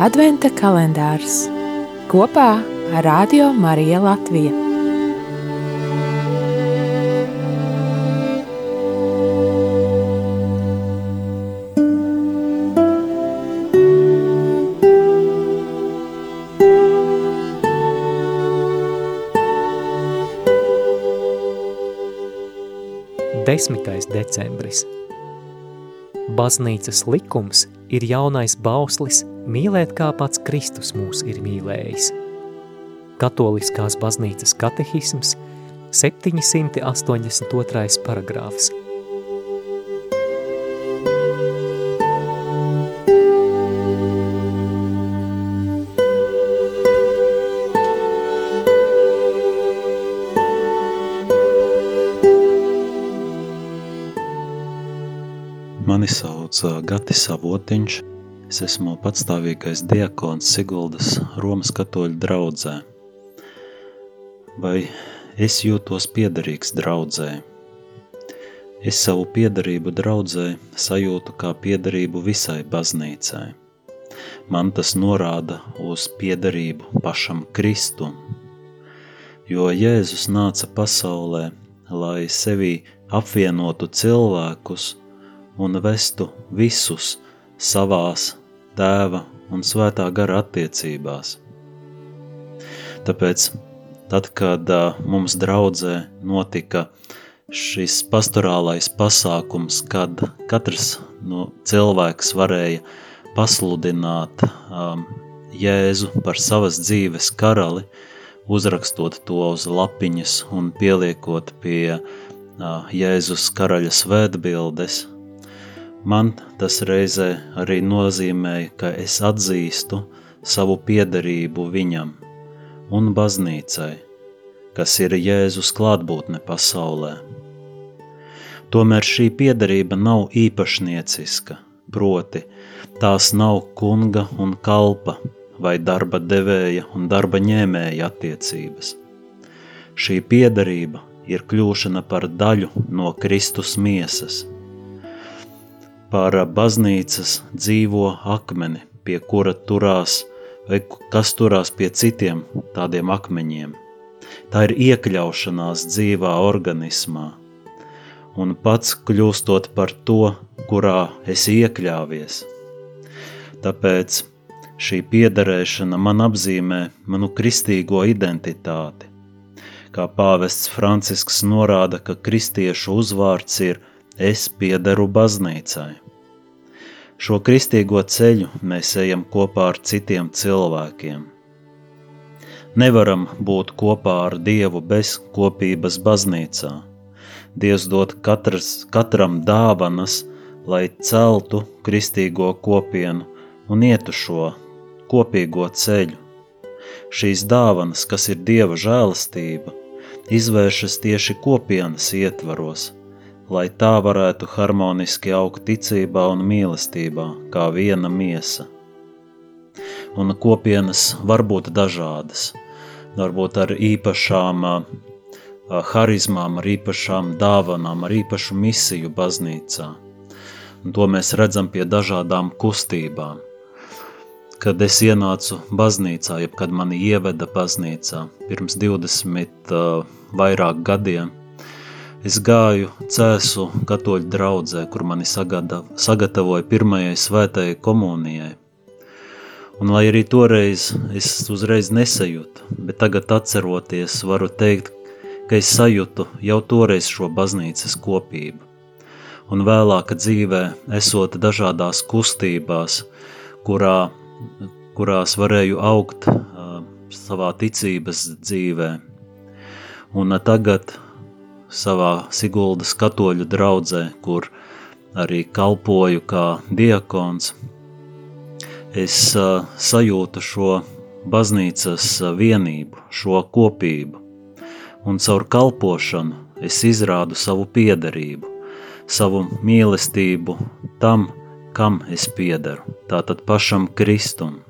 Adventa kalendārs kopā ar Radio Mariju Latviju. Desmitais decembris. Baznīcas likums ir jaunais bauslis mīlēt kā pats Kristus mūs ir mīlējis. Katoliskās baznīcas katehisms 782. paragrāfs. Mani sauc Gatis Avotiņš. Es esmu patstāvīgais diakons Siguldas Romas katoļu draudzē. Vai es jūtos piederīgs draudzē? Es savu piederību draudzē sajūtu kā piederību visai baznīcai. Man tas norāda uz piederību pašam Kristum, jo Jēzus nāca pasaulē, lai sevī apvienotu cilvēkus – un vestu visus savās tēva un svētā gara attiecībās. Tāpēc, tad, kad mums draudzē notika šis pastorālais pasākums, kad katrs no cilvēks varēja pasludināt um, Jēzu par savas dzīves karali, uzrakstot to uz lapiņas un pieliekot pie uh, Jēzus karaļa svētbildes, Man tas reizē arī nozīmēja, ka es atzīstu savu piederību viņam un baznīcai, kas ir Jēzus klātbūtne pasaulē. Tomēr šī piederība nav īpašnieciska, proti tās nav kunga un kalpa vai darba devēja un darba ņēmēja attiecības. Šī piederība ir kļūšana par daļu no Kristus miesas – par baznīcas dzīvo akmeni, pie kura turās, vai kas turās pie citiem tādiem akmeņiem. Tā ir iekļaušanās dzīvā organismā, un pats kļūstot par to, kurā esi iekļāvies. Tāpēc šī piederēšana man apzīmē manu kristīgo identitāti. Kā pāvests Francisks norāda, ka kristiešu uzvārds ir es piederu baznīcai. Šo kristīgo ceļu mēs ejam kopā ar citiem cilvēkiem. Nevaram būt kopā ar Dievu bez kopības baznīcā. Dievs dod katras, katram dāvanas, lai celtu kristīgo kopienu un ietu šo kopīgo ceļu. Šīs dāvanas, kas ir Dieva žēlastība, izvēršas tieši kopienas ietvaros – lai tā varētu harmoniski augt ticībā un mīlestībā, kā viena miesa. Un kopienas var būt dažādas, varbūt ar īpašām harizmām, ar īpašām dāvanām, ar īpašu misiju baznīcā. Un to mēs redzam pie dažādām kustībām. Kad es ienācu baznīcā, jeb kad mani ieveda baznīcā pirms 20 uh, vairāk gadiem, Es gāju cēsu katoļu draudzē, kur mani sagatavoja pirmajai svētajai komunijai. Un lai arī toreiz es uzreiz nesajūtu, bet tagad atceroties, varu teikt, ka es sajūtu jau toreiz šo baznīcas kopību. Un vēlāka dzīvē, esot dažādās kustībās, kurā, kurās varēju augt uh, savā ticības dzīvē. Un uh, tagad savā Siguldas katoļu draudzē, kur arī kalpoju kā diakons, es uh, sajūtu šo baznīcas vienību, šo kopību, un caur kalpošanu es izrādu savu piederību, savu mīlestību tam, kam es piederu, tātad pašam Kristum.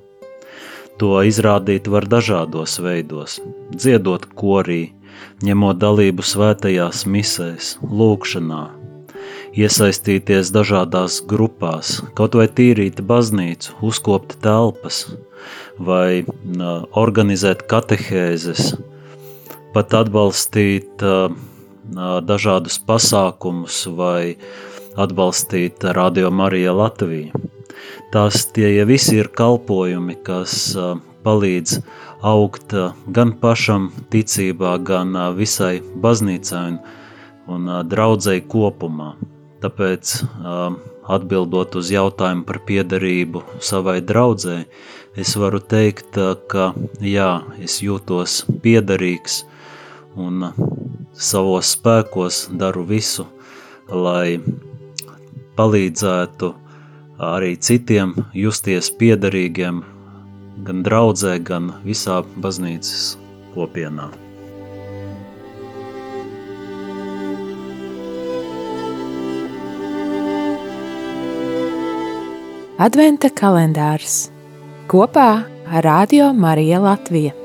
To izrādīt var dažādos veidos, dziedot korī, ņemot dalību svētajās misēs, lūkšanā, iesaistīties dažādās grupās, kaut vai tīrīt baznīcu, uzkopt telpas vai organizēt katehēzes, pat atbalstīt dažādus pasākumus vai atbalstīt Radio Marija Latviju. Tās tie ja visi ir kalpojumi, kas palīdz augt gan pašam ticībā, gan visai baznīcai un, un draudzēji kopumā. Tāpēc, atbildot uz jautājumu par piederību savai draudzēji, es varu teikt, ka jā, es jūtos piederīgs un savos spēkos daru visu, lai palīdzētu arī citiem justies piederīgiem gan draudzē, gan visā baznīcas kopienā. Adventa kalendārs kopā ar Radio Mariju Latviju.